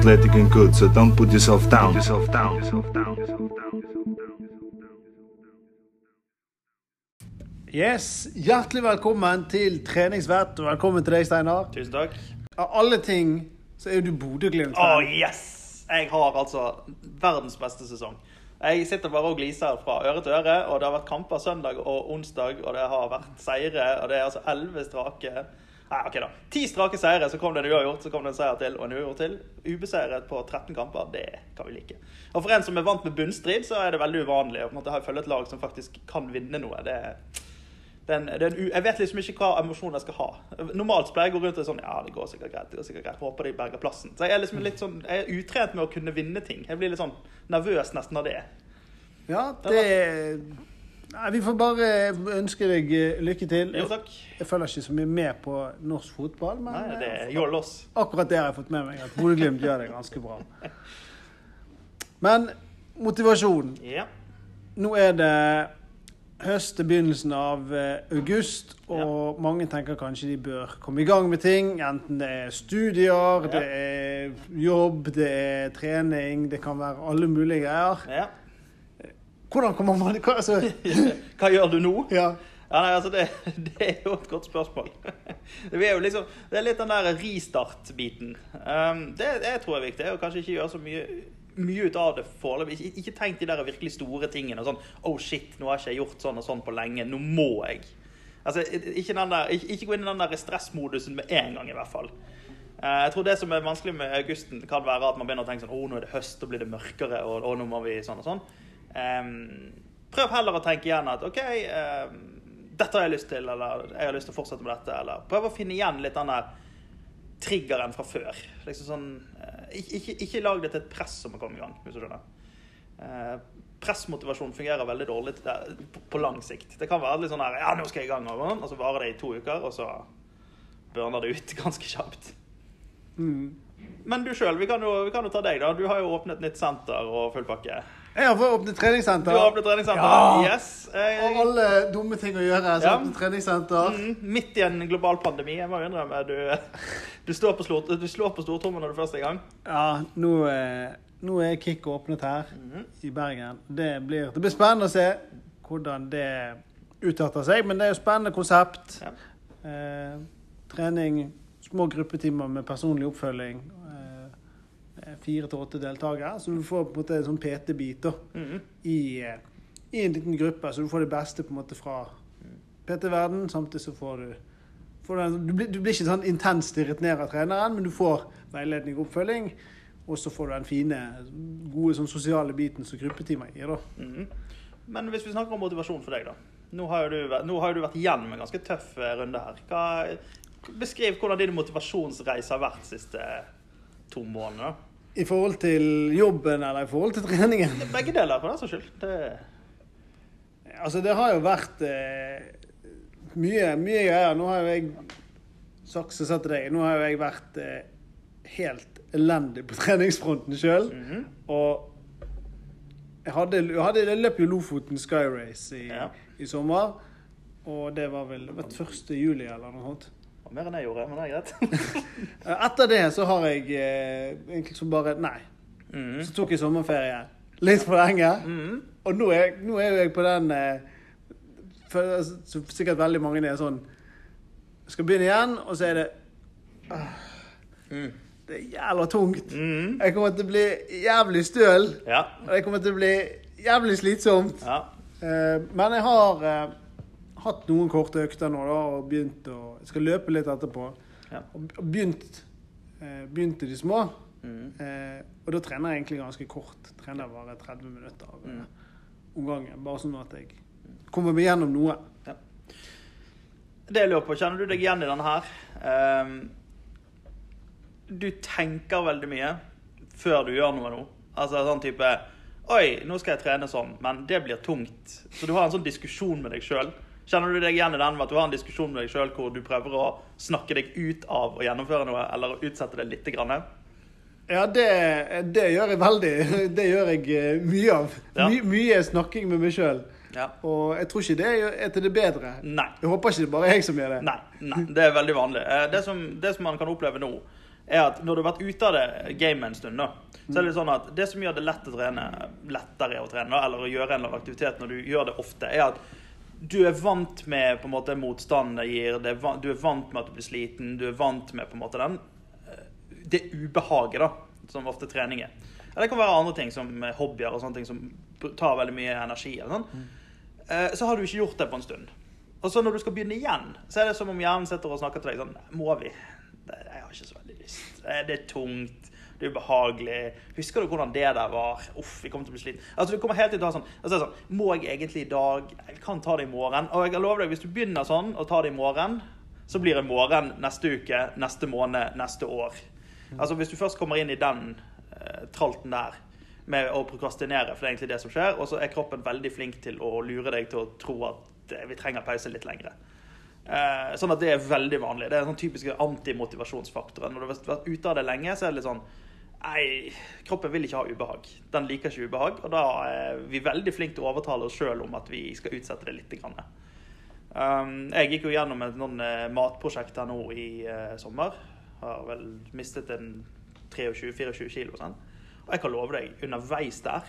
athletic and good, so don't put yourself down. Yourself down. Yourself down. Yourself down. Yes, Hjertelig velkommen til treningsvett, og velkommen til deg, Steinar. Tusen takk. Av alle ting så er jo du Bodø-Glimt. Å, yes! Jeg har altså verdens beste sesong. Jeg sitter bare og gliser fra øre til øre, og det har vært kamper søndag og onsdag, og det har vært seire, og det er altså elleve strake Nei, ok da. Ti strake seire, så kom det en uavgjort, så kom det en seier til og en uavgjort til. Ubeseiret på 13 kamper, det kan vi like. Og for en som er vant med bunnstrid, så er det veldig uvanlig å på en måte følge et lag som faktisk kan vinne noe. Det det er en, det er en, jeg vet liksom ikke hva emosjon jeg skal ha. Normalt pleier jeg å gå rundt og sånn Ja, det går sikkert greit. det går sikkert greit, Håper de berger plassen. Så jeg er liksom litt sånn, jeg er utrent med å kunne vinne ting. Jeg blir litt sånn nervøs nesten av det. Ja, det Nei, Vi får bare ønske deg eh, lykke til. Jo, takk. Jeg følger ikke så mye med på norsk fotball, men Nei, det eh, er oss. akkurat det har jeg fått med meg. At Bodø-Glimt gjør det ganske bra. Men motivasjon. Ja. Nå er det høst til begynnelsen av eh, august, og mange tenker kanskje de bør komme i gang med ting. Enten det er studier, det er jobb, det er trening, det kan være alle mulige greier. ja. Hvordan kommer man hva, altså, Hva gjør du nå? ja. Ja, nei, altså det, det er jo et godt spørsmål. Det er liksom, det er litt den der restart-biten. Um, det, det tror jeg er viktig. Og kanskje ikke gjøre så mye, mye ut av det foreløpig. Ikke, ikke tenk de der virkelig store tingene. Sånn, oh shit, nå har jeg ikke gjort sånn og sånn på lenge. Nå må jeg. Altså, ikke, den der, ikke, ikke gå inn i den der stressmodusen med en gang, i hvert fall. Eh, Jeg tror det som er vanskelig med augusten, kan være at man begynner å tenke sånn Å, nå er det høst, og blir det mørkere, og, og nå må vi sånn og sånn. Prøv heller å tenke igjen at OK, dette har jeg lyst til, eller jeg har lyst til å fortsette med dette, eller prøv å finne igjen litt den der triggeren fra før. Liksom sånn eh, ikke, ikke, ikke lag det til et press som å komme i gang, hvis du skjønner. Eh, Pressmotivasjon fungerer veldig dårlig på, på lang sikt. Det kan være litt sånn her Ja, nå skal jeg i gang, og sånn, så varer det i to uker, og så børner det ut ganske kjapt. Mm. Men du sjøl, vi, vi kan jo ta deg, da. Du har jo åpnet nytt senter og full pakke. Jeg har fått åpnet Du treningssenter. har åpnet treningssenter. Ja! Yes. Jeg, Og alle dumme ting å gjøre. Så Ja. åpnet treningssenter. mm, midt i en global pandemi. Jeg må innrømme du, du, står på slår, du slår på stortrommen når du først er i gang. Ja, nå, eh, nå er Kick åpnet her Mhm. i Bergen. Det blir, det blir spennende å se hvordan det utarter seg, men det er jo spennende konsept. Ja. Eh, trening, små gruppetimer med personlig oppfølging. Fire til åtte deltakere, så du får på en måte en sånn PT-bit Mhm. i, eh, i en liten gruppe. Så du får det beste på en måte fra PT-verden, samtidig så får du får du, en- du, blir, du blir ikke sånn intenst stirret ned av treneren, men du får veiledning og oppfølging. Og så får du den fine, gode sånn sosiale biten som gruppetimer gir. da. Mm. Men hvis vi snakker om motivasjon for deg, da. Nå har jo du, nå har du vært igjennom en ganske tøff eh, runde her. Hva, beskriv hvordan din motivasjonsreise har vært de siste to månedene. I forhold til jobben eller i forhold til treningen. Begge deler, for den saks skyld. Det, Altså, det har jo vært eh, mye, mye greier. Nå har jo jeg jeg sa til deg, nå har jo jeg vært eh, helt elendig på treningsfronten sjøl. Mhm. Og jeg hadde, jeg hadde jeg løp jo Lofoten Sky Race i, Ja. i sommer. Og det var vel det var 1. juli eller noe sånt. Mer enn jeg gjorde, men det er greit. Etter det så har jeg eh, egentlig så bare Nei. Mm. Så tok jeg sommerferie litt for lenge. Mm. Og nå er, nå er jeg på den eh, for, altså, så Sikkert veldig mange er sånn Skal begynne igjen, og så er det Mhm. Det er jævla tungt. Mhm. Jeg kommer til å bli jævlig støl. Ja. Og det kommer til å bli jævlig slitsomt. ja. Eh, men jeg har eh, hatt noen korte økter nå, da, og begynt å Jeg skal løpe litt etterpå. Ja. Og begynt eh, Begynte de små. Mm. Eh, og da trener jeg egentlig ganske kort. Trener bare 30 minutter av Mm. omgangen. Bare sånn at jeg kommer meg gjennom noe. Det jeg lurer på, kjenner du deg igjen i denne her? Um, du tenker veldig mye før du gjør noe nå. Altså sånn type Oi, nå skal jeg trene sånn, men det blir tungt. Så du har en sånn diskusjon med deg sjøl. Kjenner du deg igjen i den med at du har en diskusjon med deg sjøl hvor du prøver å snakke deg ut av å gjennomføre noe, eller å utsette det lite grann? Ja, det, det gjør jeg veldig. Det gjør jeg eh, mye av. Ja. My, mye snakking med meg sjøl. Ja. Og jeg tror ikke det er til det bedre. Nei. Jeg håper ikke det bare er jeg som gjør det. Nei, nei, det er veldig vanlig. Eh, Det som, det som man kan oppleve nå, er at når du har vært ute av det gamet en stund, da, så er det sånn at det som gjør det lett å trene, lettere å trene, eller å gjøre en eller annen aktivitet når du gjør det ofte, er at du er vant med på en måte motstanden det gir, det er du er vant med at du blir sliten, du er vant med på en måte den eh, det ubehaget da, som ofte trening er. Eller det kan være andre ting, som eh, hobbyer og sånne ting som tar veldig mye energi. Eller sånn. Mm. Så har du ikke gjort det på en stund. Og så når du skal begynne igjen, så er det som om hjernen sitter og snakker til deg sånn Må vi? Jeg har ikke så veldig lyst. Eh, Det er tungt. Det er ubehagelig. Husker du hvordan det der var? Uff, vi kommer til å bli sliten. Altså, du kommer helt til å ha sånn, altså, sånn Må jeg egentlig i dag? Jeg kan ta det i morgen. Og jeg lover deg, hvis du begynner sånn og tar det i morgen, så blir det morgen neste uke, neste måned, neste år. Altså Hvis du først kommer inn i den eh, tralten der med å prokrastinere, for det er egentlig det som skjer, og så er kroppen veldig flink til å lure deg til å tro at eh, vi trenger pause litt lengre. Eh, sånn at det er veldig vanlig. Det er sånn typiske antimotivasjonsfaktoren. Når du har vært ute av det lenge, så er det litt sånn Nei, kroppen vil ikke ha ubehag. Den liker ikke ubehag. Og da er vi veldig flinke til å overtale oss sjøl om at vi skal utsette det litt. Um, jeg gikk jo gjennom et noen eh, matprosjekt her nå i eh, sommer. Har vel mistet en 23-24 kilo. Sånn. Og jeg kan love deg, underveis der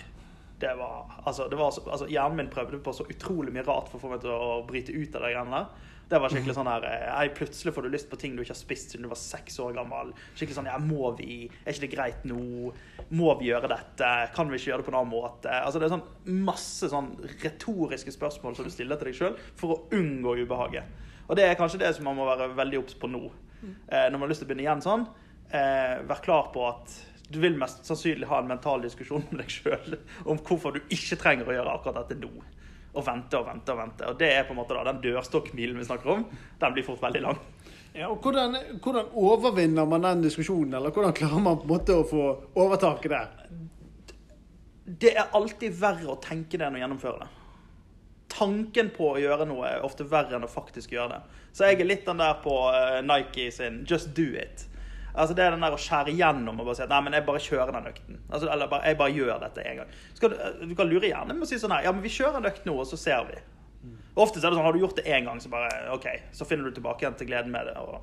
det var, altså, det var så, altså, Hjernen min prøvde på så utrolig mye rart for å få meg til å bryte ut av de greiene der. Det var skikkelig sånn her jeg, Plutselig får du lyst på ting du ikke har spist siden du var seks år gammel. Skikkelig sånn Ja, må vi? Er ikke det greit nå? Må vi gjøre dette? Kan vi ikke gjøre det på en annen måte? Altså Det er sånn masse sånn retoriske spørsmål som du stiller til deg sjøl for å unngå ubehaget. Og det er kanskje det som man må være veldig obs på nå. Eh, når man har lyst til å begynne igjen sånn, eh, vær klar på at du vil mest sannsynlig ha en mental diskusjon med deg sjøl om hvorfor du ikke trenger å gjøre akkurat dette nå. Og vente og vente og vente. Og det er på en måte da, den dørstokkmilen vi snakker om. Den blir fort veldig lang. Ja, og hvordan, hvordan overvinner man den diskusjonen, eller hvordan klarer man på en måte å få overtaket der? Det er alltid verre å tenke det enn å gjennomføre det. Tanken på å gjøre noe er ofte verre enn å faktisk gjøre det. Så jeg er litt den der på eh, Nike sin 'just do it'. Altså Det er den der å skjære gjennom og bare si at nei, men jeg bare kjører den økten. Altså, eller bare, jeg bare gjør dette en gang. Skal du, eh, du kan lure hjernen med å si sånn her, ja, men vi kjører en økt nå, og så ser vi. Ofte er det sånn, har du gjort det én gang, så bare OK, så finner du tilbake igjen til gleden med det. Og,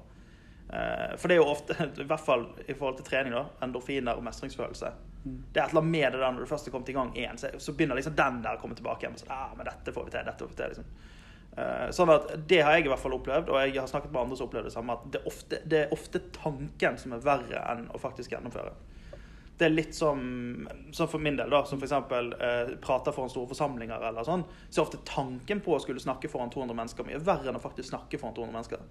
uh, for det er jo ofte, i hvert fall i forhold til trening, da, endorfiner og mestringsfølelse. Det er et eller annet med det der når du først er kommet i gang én, så, så begynner liksom den der å komme tilbake igjen. og Sånn, ah, men dette får vi til, dette får vi til, liksom. Eh, Sånn at Det har jeg i hvert fall opplevd, og jeg har snakket med andre som opplevde det samme. at det er, ofte, det er ofte tanken som er verre enn å faktisk gjennomføre. Det er litt som, som for min del, da, som f.eks. Eh, prater foran store forsamlinger, eller sånn, så er ofte tanken på å skulle snakke foran 200 mennesker mye verre enn å faktisk snakke foran 200 mennesker.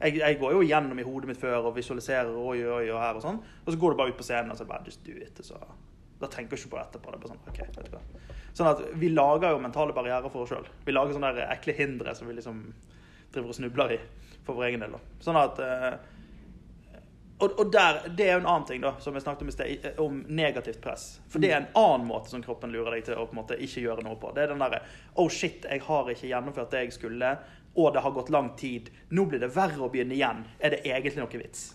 Jeg, jeg går jo gjennom i hodet mitt før og visualiserer oi, oi, og her og sånn, og så går du bare ut på scenen og så bare just do it. Så, da tenker du ikke på det etterpå. Det er bare sånn, ok, vet du hva. Sånn at Vi lager jo mentale barrierer for oss sjøl. Vi lager sånne der ekle hindre som vi liksom driver og snubler i for vår egen del. da. Sånn at eh, og, og der, Det er jo en annen ting da, som jeg snakket om i sted, om negativt press. For det er en annen måte som kroppen lurer deg til å på en måte ikke gjøre noe på. Det er den derre Oh shit, jeg har ikke gjennomført det jeg skulle, og det har gått lang tid. Nå blir det verre å begynne igjen. Er det egentlig noe vits?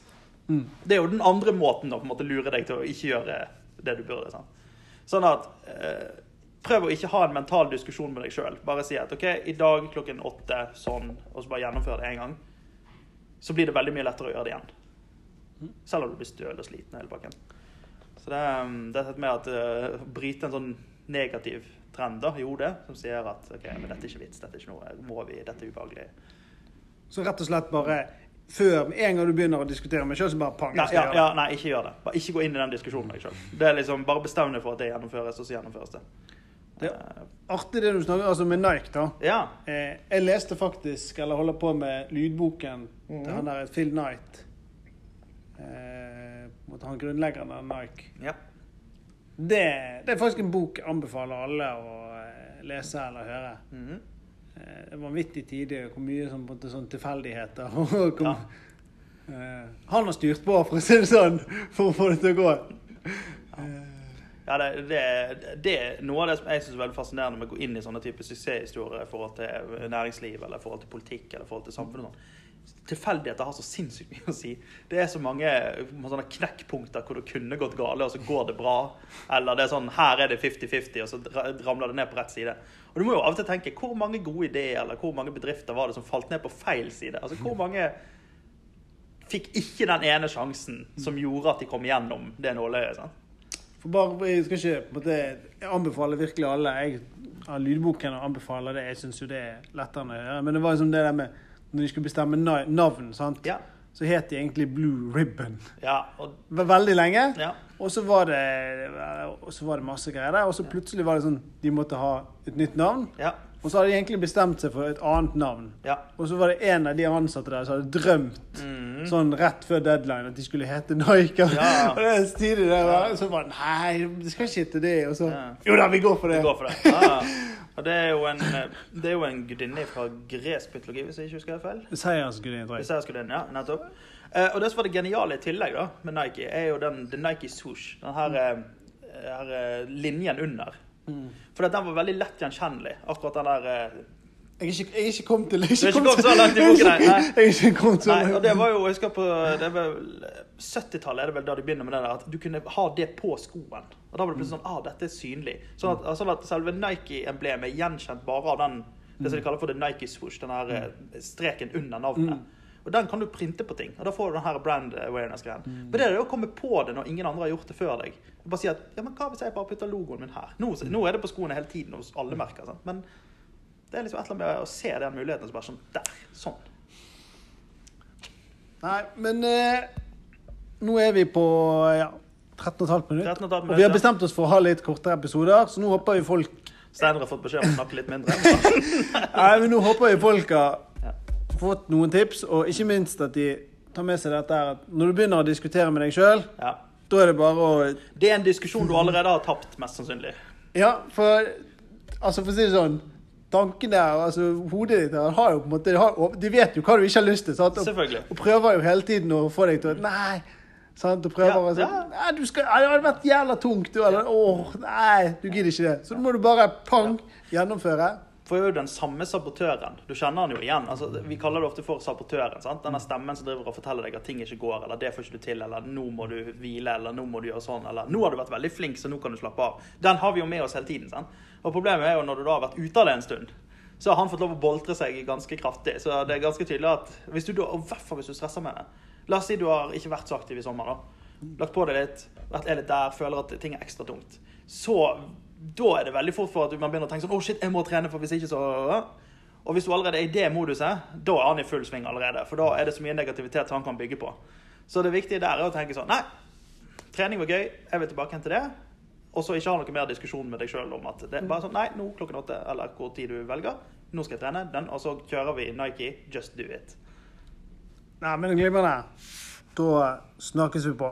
Det er jo den andre måten å på en måte lure deg til å ikke gjøre det du burde. Sant? Sånn at eh, Prøv å ikke ha en mental diskusjon med deg sjøl. Bare si at OK, i dag klokken åtte sånn, og så bare gjennomføre det én gang. Så blir det veldig mye lettere å gjøre det igjen. Selv om du blir støl og sliten hele pakken. Så det, um, det er med at uh, bryte en sånn negativ trend da, i hodet, som sier at OK, men dette er ikke vits, dette er ikke noe, må vi, dette er ubehagelig. Så rett og slett bare før, en gang du begynner å diskutere med sjøl, så bare pang. Nei, ja, ja, nei, ikke gjør det. Bare ikke gå inn i den diskusjonen med deg sjøl. Det liksom, bare bestem deg for at det gjennomføres, og så gjennomføres det. Det er artig det du snakker altså med Nike, da. Ja. Eh, jeg leste faktisk, eller holder på med lydboken Mhm. til han der Phil Knight. Eh, han grunnleggeren av Nike. ja. Det, det er faktisk en bok jeg anbefaler alle å eh, lese eller høre. Mhm. Eh, er vanvittig tidlig hvor mye som, på sånn tilfeldigheter og hvor, Ja. eh, Han har styrt på, for å si det sånn, for å få det til å gå. Ja, det, det, det er noe av det som jeg synes er veldig fascinerende med å gå inn i sånne typer suksesshistorier i forhold til næringsliv eller forhold til politikk eller forhold til samfunnet. Tilfeldigheter har så sinnssykt mye å si. Det er så mange sånne knekkpunkter hvor det kunne gått gale, og så går det bra. Eller det er sånn her er det 50-50, og så ramler det ned på rett side. Og du må jo av og til tenke hvor mange gode ideer eller hvor mange bedrifter var det som falt ned på feil side? Altså hvor mange fikk ikke den ene sjansen som gjorde at de kom gjennom det nåløyet. sant? For bare, Jeg skal ikke på måte, Jeg anbefaler virkelig alle. Jeg har lydboken og anbefaler det. Jeg syns jo det er lettere å gjøre. Men det var liksom det der med når de skulle bestemme navn, sant? Ja. så het de egentlig Blue Ribbon. ja, og, Veldig lenge. ja. Og så var det, var det masse greier der. Og så plutselig var det sånn de måtte ha et nytt navn. ja, Og så hadde de egentlig bestemt seg for et annet navn. ja. Og så var det en av de ansatte der som hadde drømt Mm. sånn rett før deadline at de skulle hete Nike. Ja. og det er stilig det og Så bare Nei, det skal ikke hete det. Og så. Jo da, vi går for Vi går for det. Ja. Og det er jo en, eh, det er jo en gudinne fra gresk mytologi, hvis jeg ikke husker feil. Seiersgudinne, tror jeg. jeg skulle ja, nettopp. Eh, og det som var det geniale i tillegg da, med Nike, er jo den the Nike swoosh. Den her, eh, her linjen under. Mm. For den var veldig lett gjenkjennelig. Akkurat den der Jeg er ikke, jeg er ikke kommet til jeg Du er ikke kommet så langt i boken, nei. Nei. Jeg er ikke kommet så Nei, og det var jo, jeg husker på det vel 70-tallet er det vel da de begynner med det der, at du kunne ha det på skoen. Og da var det plutselig sånn, ah, dette er synlig. Sånn at, sånn at selve Nike-emblemet er gjenkjent bare av den, det som de kaller for the Nike swoosh, den her eh, streken under navnet. Og den kan du printe på ting, og da får du den her brand awareness-greien. Men det er det å komme på det når ingen andre har gjort det før deg. Bare si at, ja, men hva hvis jeg bare putter logoen min her? Nå, nå er det på skoene hele tiden hos alle merker, sant? Men det er liksom et eller annet med å se den muligheten, så bare sånn, der, sånn. Nei, men eh, nå er vi på ja, 13,5 minutter. 13,5 Og vi har bestemt oss for å ha litt kortere episoder, så nå håper vi folk Steinar har fått beskjed om å snakke litt mindre. Nei, men nå håper vi folk har Ja. fått noen tips, og ikke minst at de tar med seg dette her når du begynner å diskutere med deg sjøl, Ja. da er det bare å Det er en diskusjon du allerede har tapt, mest sannsynlig. Ja, for Altså, for å si det sånn Tanken der, altså hodet ditt har jo på en måte har, De vet jo hva du ikke har lyst til, sant? Og, og prøver jo hele tiden å få deg til å Nei. Sant? Og prøver Ja, si ja. Nei, du skal, det hadde vært jævla tungt. Du, eller, åh, nei, du gidder ikke det. Så da må du bare pang, gjennomføre. For er jo den samme sabotøren. Du kjenner han jo igjen. Altså, vi kaller det ofte for sabotøren. sant? Denne stemmen som driver og forteller deg at ting ikke går, eller det får ikke du til, eller nå må du hvile, eller nå må du gjøre sånn, eller nå har du vært veldig flink, så nå kan du slappe av. Den har vi jo med oss hele tiden. sant? Og problemet er jo når du da har vært ute av det en stund, så har han fått lov å boltre seg ganske kraftig. Så det er ganske tydelig at hvis du da, og hvert fall hvis du stresser med det La oss si du har ikke vært så aktiv i sommer, da. Lagt på deg litt, vært litt der, føler at ting er ekstra tungt. Så da er det veldig fort for at man begynner å tenke sånn Å, shit, jeg må trene, for hvis ikke så Og hvis du allerede er i det moduset, da er han i full sving allerede. For da er det så mye negativitet han kan bygge på. Så det viktige der er å tenke sånn Nei, trening var gøy, jeg vil tilbake til det. Og så ikke ha noe mer diskusjon med deg sjøl om at det er bare sånn Nei, nå klokken åtte, eller hvor tid du velger. Nå skal jeg trene, den, og så kjører vi Nike Just Do It. Nei, men glimrende. Da snakkes vi på.